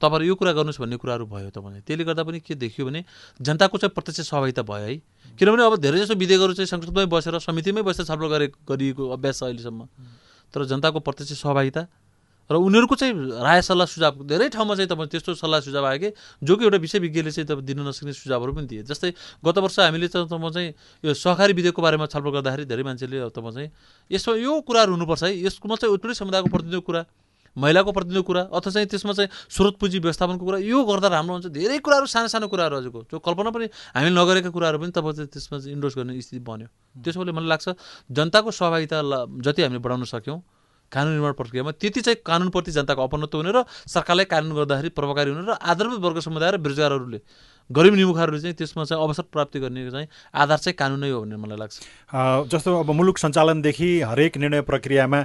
तपाईँहरू यो कुरा गर्नुहोस् भन्ने कुराहरू भयो तपाईँले त्यसले गर्दा पनि के देखियो भने जनताको चाहिँ प्रत्यक्ष सहभागिता भयो है। किनभने अब धेरै जसो विधेयकहरू चाहिँ संसदमै बसेर समितिमै बसेर छलफल गरे गरिएको अभ्यास छ अहिलेसम्म। तर जनताको प्रत्यक्ष सहभागिता र उनीहरूको चाहिँ राय सल्लाह सुझाव धेरै ठाउँमा चाहिँ तपाईँ त्यस्तो सल्लाह सुझाव आयो कि जो कि एउटा विषय विज्ञले चाहिँ तपाईँ दिन नसक्ने सुझावहरू पनि दिए। जस्तै गत वर्ष हामीले चाहिँ तपाईँ चाहिँ यो सहकारी विधेयकको बारेमा छलफल गर्दाखेरि धेरै मान्छेले तपाईँ चाहिँ यसमा यो कुराहरू हुनुपर्छ है। यसमा चाहिँ उत्पीडित समुदायको प्रतिनिधिको कुरा महिलाको प्रतिनिधिको कुरा अथवा चाहिँ त्यसमा चाहिँ स्रोत पुँजी व्यवस्थापनको कुरा यो गर्दा राम्रो हुन्छ। धेरै कुराहरू सानो सानो कुराहरू हजुरको। जो कल्पना पनि हामीले नगरेका कुराहरू पनि तपाईँ चाहिँ त्यसमा चाहिँ इन्डोर्स गर्ने स्थिति बन्यो। त्यसोले मलाई लाग्छ जनताको सहभागिता जति हामीले बढाउन सक्यौँ कानुन निर्माण प्रक्रियामा त्यति चाहिँ कानुनप्रति जनताको अपनत्व हुने र सरकारलाई कानुन गर्दाखेरि प्रभावकारी हुने र आधारभूत वर्ग समुदाय र बेरोजगारहरूले गरिब निमुखाहरूले चाहिँ त्यसमा चाहिँ अवसर प्राप्ति गर्ने चाहिँ आधार चाहिँ कानुन हो भन्ने मलाई लाग्छ। जस्तो अब मुलुक सञ्चालनदेखि हरेक निर्णय प्रक्रियामा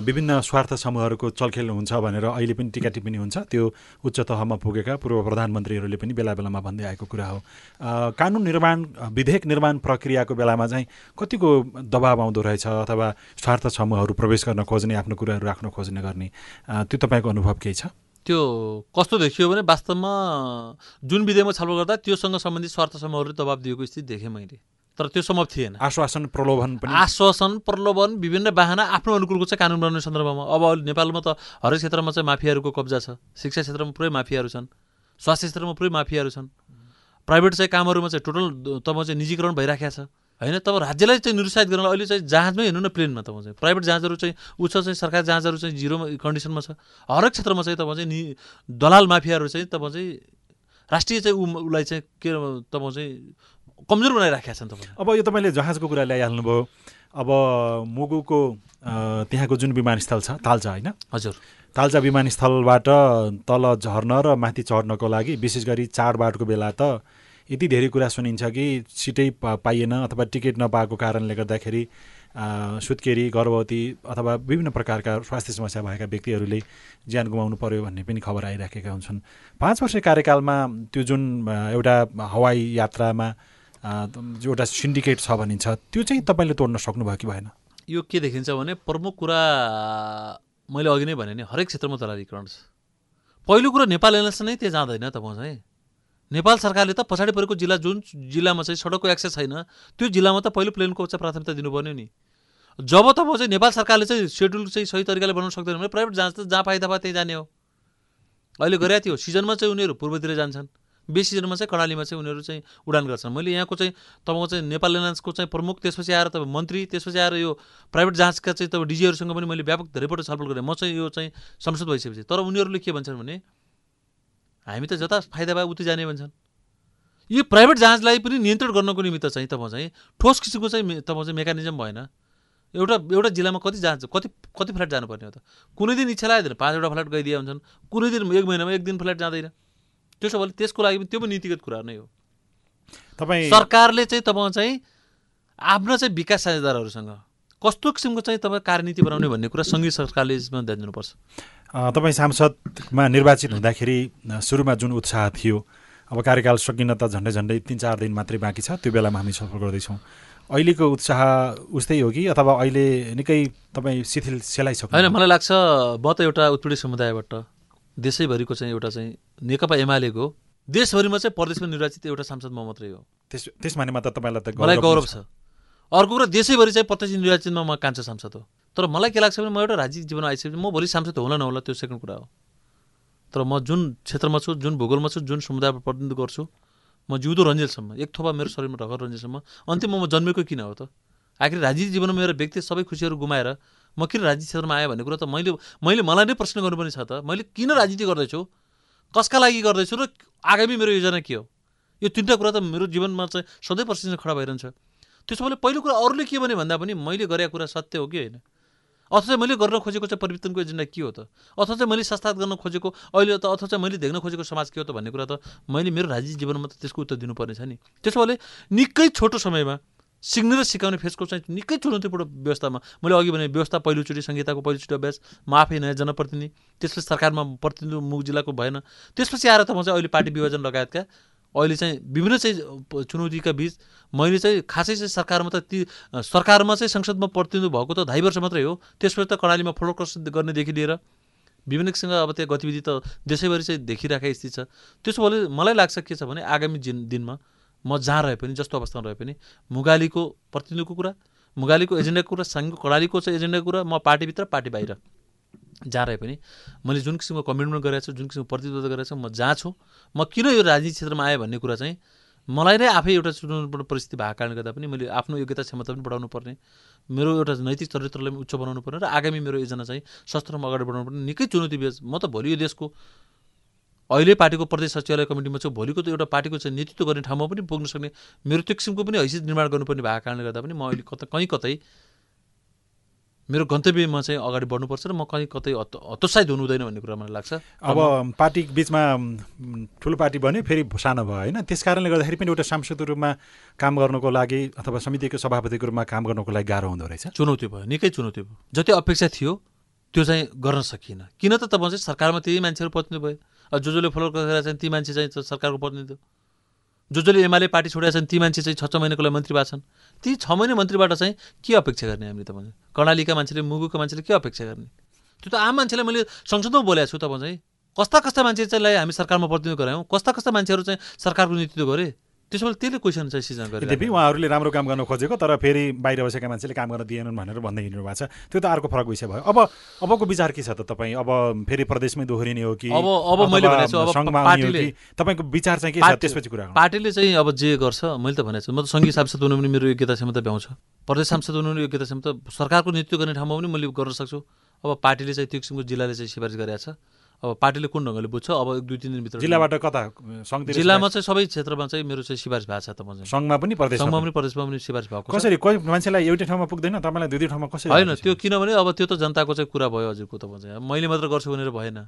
विभिन्न स्वार्थ समूहहरूको चलखेल हुन्छ भनेर अहिले पनि टिका टिप्पणी हुन्छ। त्यो उच्च तहमा पुगेका पूर्व प्रधानमन्त्रीहरूले पनि बेला बेलामा भन्दै आएको कुरा हो। कानुन निर्माण विधेयक निर्माण प्रक्रियाको बेलामा चाहिँ कतिको दबाब आउँदो रहेछ अथवा स्वार्थ समूहहरू प्रवेश गर्न खोज्ने आफ्नो कुराहरू राख्न खोज्ने गर्ने? त्यो तपाईँको अनुभव केही छ? त्यो कस्तो देखियो भने वास्तवमा जुन विधेयकमा छलफल गर्दा त्योसँग सम्बन्धित स्वार्थ समूहहरूले दबाब दिएको स्थिति देखेँ मैले। तर त्यो सम्भव थिएन। आश्वासन प्रलोभन पनि। आश्वासन प्रलोभन विभिन्न बाहना आफ्नो अनुकूलको चाहिँ कानुन बनाउने सन्दर्भमा। अब नेपालमा त हरेक क्षेत्रमा चाहिँ माफियाहरूको कब्जा छ। शिक्षा क्षेत्रमा पुरै माफियाहरू छन्। स्वास्थ्य क्षेत्रमा पुरै माफियाहरू छन्। प्राइभेट चाहिँ कामहरूमा चाहिँ टोटल तब चाहिँ निजीकरण भइराखेको छ। होइन तब राज्यलाई चाहिँ निरुत्साहित गर्न अहिले चाहिँ जहाजमै हेर्नु न प्लेनमा तपाईँ चाहिँ। प्राइभेट जहाजहरू चाहिँ छ चाहिँ सरकारी जहाजहरू चाहिँ जिरो कन्डिसनमा छ। हरेक क्षेत्रमा चाहिँ तपाईँ चाहिँ नि दलाल माफियाहरू चाहिँ तपाईँ चाहिँ राष्ट्रिय चाहिँ उसलाई चाहिँ के तपाईँ चाहिँ कमजोर बनाइराखेका छन् तपाईँ अब यो तपाईँले जहाजको कुरा ल्याइहाल्नुभयो। अब मुगुको त्यहाँको जुन विमानस्थल छ तालचा होइन? हजुर। तालचा विमानस्थलबाट तल झर्न र माथि चढ्नको लागि विशेष गरी चाडबाडको बेला त यति धेरै कुरा सुनिन्छ कि सिटै पाइएन अथवा टिकट नपाएको कारणले गर्दाखेरि सुत्केरी गर्भवती अथवा विभिन्न प्रकारका स्वास्थ्य समस्या भएका व्यक्तिहरूले ज्यान गुमाउनु पर्यो भन्ने पनि खबर आइराखेका हुन्छन्। पाँच वर्ष कार्यकालमा त्यो जुन एउटा हवाई यात्रामा एउटा सिन्डिकेट छ भनिन्छ त्यो चाहिँ तपाईँले तोड्न सक्नुभयो कि भएन? यो के देखिन्छ भने प्रमुख कुरा मैले अघि नै भने हरेक क्षेत्रमा दलालीकरण छ। पहिलो कुरो नेपाल एयरलाइन्स नै त्यहाँ जाँदैन तपाईँ चाहिँ। नेपाल सरकारले त पछाडि परेको जिल्ला जुन जिल्लामा चाहिँ सडकको एक्सेस छैन त्यो जिल्लामा त पहिलो प्लेनको चाहिँ प्राथमिकता दिनुपर्ने नि। जब तब चाहिँ नेपाल सरकारले चाहिँ सेड्युल चाहिँ सही तरिकाले बनाउन सक्दैन भने प्राइभेट जाँच त जहाँ पाइदा भए त्यहीँ जाने हो। अहिले गरेका थियो। सिजनमा चाहिँ उनीहरू पूर्वतिर जान्छन्। बेसी सिजनमा चाहिँ कडालीमा चाहिँ उनीहरू चाहिँ उडान गर्छन्। मैले यहाँको चाहिँ तपाईँको चाहिँ नेपाल एयरलाइन्सको चाहिँ प्रमुख त्यसपछि आएर तपाईँ मन्त्री त्यसपछि आएर यो प्राइभेट जाँचका चाहिँ तपाईँ डिजीहरूसँग पनि मैले व्यापक धेरैपल्ट छलफल गरेँ। म चाहिँ यो चाहिँ संसद भइसकेपछि। तर उनीहरूले के भन्छन् भने हामी त जता फाइदा भए उति जाने भन्छन्। यो प्राइभेट जहाजलाई पनि नियन्त्रण गर्नको निमित्त चाहिँ तपाईँ चाहिँ ठोस किसिमको चाहिँ तपाईँ चाहिँ मेकानिजम भएन। एउटा एउटा जिल्लामा कति जहाज कति कति फ्लाइट जानुपर्ने हो त? कुनै दिन इच्छा लाग्दैन पाँचवटा फ्लाइट गइदिए हुन्छन्। कुनै दिन एक महिनामा एक दिन फ्लाइट जाँदैन। त्यसो भए त्यसको लागि पनि त्यो पनि नीतिगत कुरा नै हो। तपाईँ सरकारले चाहिँ तपाईँ चाहिँ आफ्नो चाहिँ विकास साझेदारहरूसँग कस्तो किसिमको चाहिँ तपाईँ कार्यनीति बनाउने भन्ने कुरा सङ्घीय सरकारले यसमा ध्यान दिनुपर्छ? तपाईँ सांसदमा निर्वाचित हुँदाखेरि सुरुमा जुन उत्साह थियो अब कार्यकाल सकिन त झन्डै झन्डै तिन चार दिन मात्रै बाँकी छ त्यो बेलामा हामी सफल गर्दैछौँ। अहिलेको उत्साह उस्तै हो कि अथवा अहिले निकै तपाईँ शिथिल सेलाइसक्नु होइन मलाई लाग्छ म त एउटा उत्पीडित समुदायबाट देशैभरिको चाहिँ एउटा चाहिँ नेकपा एमालेको देशभरिमा चाहिँ प्रदेशमा निर्वाचित एउटा सांसद म मात्रै हो। त्यस त्यस मानेमा त तपाईँलाई त मलाई गौरव छ। अर्को कुरा देशैभरि चाहिँ प्रत्यक्ष निर्वाचितमा म कान्छो सांसद हो। तर मलाई के लाग्छ भने म एउटा राजनीतिक जीवनमा आइसकेपछि म भोलि सांसद होला नहोला त्यो सेकेन्ड कुरा हो। तर म जुन क्षेत्रमा छु जुन भूगोलमा छु जुन समुदायमा प्रतिनिधित्व गर्छु म जिउँदो रन्जेलसम्म एक थोपा मेरो शरीरमा ढकर रन्जेलसम्म अन्तिममा म जन्मेको किन हो त? आखिर राजनीतिक जीवनमा मेरो व्यक्ति सबै खुसीहरू गुमाएर म किन राजनीतिक क्षेत्रमा आएँ भन्ने कुरा त मैले मैले मलाई नै प्रश्न गर्नुपर्ने छ त। मैले किन राजनीति गर्दैछु? कसका लागि गर्दैछु र आगामी मेरो योजना के हो? यो तिनवटा कुरा त मेरो जीवनमा चाहिँ सधैँ प्रश्न खडा भइरहन्छ। त्यसो भए पहिलो कुरा अरूले के भने भन्दा पनि मैले गरेको कुरा सत्य हो कि होइन? अथवा चाहिँ मैले गर्न खोजेको चाहिँ परिवर्तनको एजेन्डा के हो त? अथवा चाहिँ मैले संस्थागत गर्न खोजेको अहिले त अथवा चाहिँ मैले देख्न खोजेको समाज के हो त भन्ने कुरा त मैले मेरो राजनीतिक जीवनमा त त्यसको उत्तर दिनुपर्ने छ नि। त्यसो भए निकै छोटो समयमा सिक्ने र सिकाउने फेसको चाहिँ निकै चुनौतीपूर्ण व्यवस्थामा मैले अघि भने व्यवस्था पहिलोचोटि संहिताको पहिलोचोटि अभ्यास म आफै नयाँ जनप्रतिनिधि त्यसपछि सरकारमा प्रतिनिधि मुख जिल्लाको भएन त्यसपछि आएर त म चाहिँ अहिले पार्टी विभाजन लगायतका अहिले चाहिँ विभिन्न चाहिँ चुनौतीका बिच मैले चाहिँ खासै चाहिँ सरकारमा त ती सरकारमा चाहिँ संसदमा प्रतिनिधि भएको त ढाई वर्ष मात्रै हो। त्यसपछि त कडालीमा फ्लोर गर्नेदेखि लिएर विभिन्न किसिमका अब त्यो गतिविधि त देशैभरि चाहिँ देखिराखेको स्थिति छ। त्यसो भए मलाई लाग्छ के छ भने आगामी दिन दिनमा म जहाँ रहे पनि जस्तो अवस्थामा रहे पनि मुगालीको प्रतिनिधिको कुरा मुगालीको एजेन्डाको कुरा साङ्गो कडालीको चाहिँ एजेन्डाको कुरा म पार्टीभित्र पार्टी बाहिर। जहाँ रहे पनि मैले जुन किसिमको कमिटमेन्ट गरेको छु जुन किसिमको प्रतिनिधित्व गरेको छु म जहाँ छु म किन यो राजनीतिक क्षेत्रमा आएँ भन्ने कुरा चाहिँ मलाई नै आफै एउटा चुनौतीपूर्ण परिस्थिति भएको कारणले गर्दा पनि मैले आफ्नो योग्यता क्षमता पनि बढाउनु पर्ने मेरो एउटा नैतिक चरित्रलाई पनि उच्च बनाउनु पर्ने र आगामी मेरो योजना चाहिँ शस्त्रमा अगाडि बढाउनु पर्ने निकै चुनौती म त भोलि यो देशको अहिले पार्टीको प्रदेश सचिवालय कमिटीमा छु भोलिको त एउटा पार्टीको चाहिँ नेतृत्व गर्ने ठाउँमा पनि पुग्न सक्ने मेरो त्यो किसिमको पनि हैसियत निर्माण गर्नुपर्ने भएको कारणले गर्दा पनि म अहिले कता कहीँ कतै मेरो गन्तव्यमा चाहिँ अगाडि बढ्नुपर्छ र म कहीँ कतै हतोत्साहित हुनु हुँदैन भन्ने कुरा मलाई लाग्छ। अब पार्टी बिचमा ठुलो पार्टी भन्यो फेरि सानो भयो होइन? त्यस कारणले गर्दाखेरि पनि एउटा सांसदको रूपमा काम गर्नुको लागि अथवा समितिको सभापतिको रूपमा काम गर्नुको लागि गाह्रो हुँदो रहेछ। चुनौती भयो निकै चुनौती भयो। जति अपेक्षा थियो त्यो चाहिँ गर्न सकिएन। किन त तपाईँ चाहिँ सरकारमा त्यही मान्छेहरू प्रतिनिधि भयो। जो जसले फलो गरेर चाहिँ ती मान्छे चाहिँ सरकारको प्रतिनिधित्व जो जसले एमाले पार्टी छोडेका छन् ती मान्छे चाहिँ छ छ महिनाको लागि मन्त्री भएको छन्। ती छ महिना मन्त्रीबाट चाहिँ के अपेक्षा गर्ने हामीले तपाईँ कर्णालीका मान्छेले मुगुको मान्छेले के अपेक्षा गर्ने? त्यो त आम मान्छेलाई मैले संसदमा बोलेको छु तपाईँ चाहिँ कस्ता कस्ता मान्छे चाहिँ हामी सरकारमा प्रतिनिधित्व गरायौँ? कस्ता कस्ता मान्छेहरू चाहिँ सरकारको नेतृत्व गरे? त्यसो भए त्यसले क्वेसन चाहिँ सिजन गरेर यद्यपि उहाँहरूले राम्रो काम गर्न खोजेको तर फेरि बाहिर बसेका मान्छेले काम गर्न दिएनन् भनेर भन्दै हिँड्नु भएको छ। त्यो त अर्को फरक विषय भयो। अब अबको विचार के छ त तपाईँ? अब फेरि प्रदेशमै दोहोरिने हो कि? अब अब मैले भनेको तपाईँको विचार चाहिँ के छ त्यसपछि कुरा पार्टीले चाहिँ अब जे गर्छ मैले त भनेको छु म त सङ्घीय सांसद हुनु पनि मेरो योग्यता क्षमता भ्याउँछ। प्रदेश सांसद हुनु पनि योग्यता क्षमता सरकारको नेतृत्व गर्ने ठाउँमा पनि मैले गर्न सक्छु। अब पार्टीले चाहिँ त्यो किसिमको जिल्लाले चाहिँ सिफारिस गरेको छ। अब पार्टीले कुन ढङ्गले बुझ्छ? अब एक दुई तिन दिनभित्र जिल्लाबाट कता? जिल्लामा चाहिँ सबै क्षेत्रमा चाहिँ मेरो चाहिँ सिफारिस भएको छ त सङ्घमा पनि प्रदेश सङ्घमा पनि? प्रदेशमा पनि सिफारिस भएको कसरी? कोही मान्छेलाई एउटै ठाउँमा पुग्दैन तपाईँलाई दुई दुई ठाउँमा कसरी होइन त्यो किनभने अब त्यो त जनताको चाहिँ कुरा भयो हजुरको त चाहिँ मैले मात्र गर्छु भनेर भएन।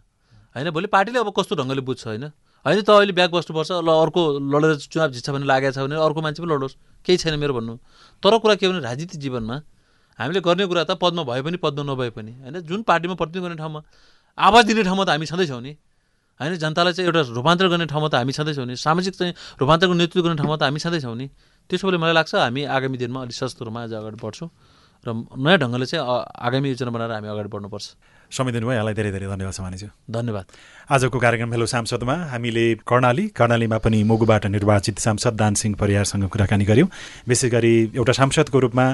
होइन भोलि पार्टीले अब कस्तो ढङ्गले बुझ्छ होइन? होइन त अहिले ब्याग बस्नुपर्छ ल अर्को लडेर चुनाव जित्छ भने लागेको छ भने अर्को मान्छे पनि लडोस्। केही छैन मेरो भन्नु। तर कुरा के भने राजनीतिक जीवनमा हामीले गर्ने कुरा त पदमा भए पनि पदमा नभए पनि। होइन जुन पार्टीमा प्रतिनिधि गर्ने ठाउँमा आवाज दिने ठाउँमा त हामी छँदैछौँ नि। होइन जनतालाई चाहिँ एउटा रूपान्तरण गर्ने ठाउँमा त हामी छँदैछौँ नि। सामाजिक चाहिँ रूपान्तरणको नेतृत्व गर्ने ठाउँमा त हामी छँदैछौँ नि। त्यसो भए मलाई लाग्छ हामी आगामी दिनमा अलिक सस्तोमा आज अगाडि बढ्छौँ र नयाँ ढङ्गले चाहिँ आगामी योजना बनाएर हामी अगाडि बढ्नुपर्छ। समय दिनुभयो यहाँलाई धेरै धेरै धन्यवाद छ मानिसु धन्यवाद। आजको कार्यक्रम हेलो सांसदमा हामीले कर्णाली कर्णालीमा पनि मुगुबाट निर्वाचित सांसद दानसिंह परियारसँग कुराकानी गऱ्यौँ विशेष गरी एउटा सांसदको रूपमा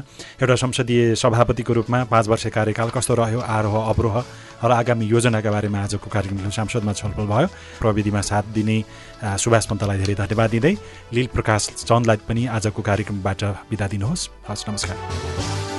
एउटा संसदीय सभापतिको रूपमा पाँच वर्ष कार्यकाल कस्तो रह्यो आरोह अवरोह र आगामी योजनाका बारेमा आजको कार्यक्रम सांसदमा छलफल भयो। प्रविधिमा साथ दिने सुभाष पन्तलाई धेरै धन्यवाद दिँदै लील प्रकाश चन्दलाई पनि आजको कार्यक्रमबाट बिदा दिनुहोस्। हस् नमस्कार।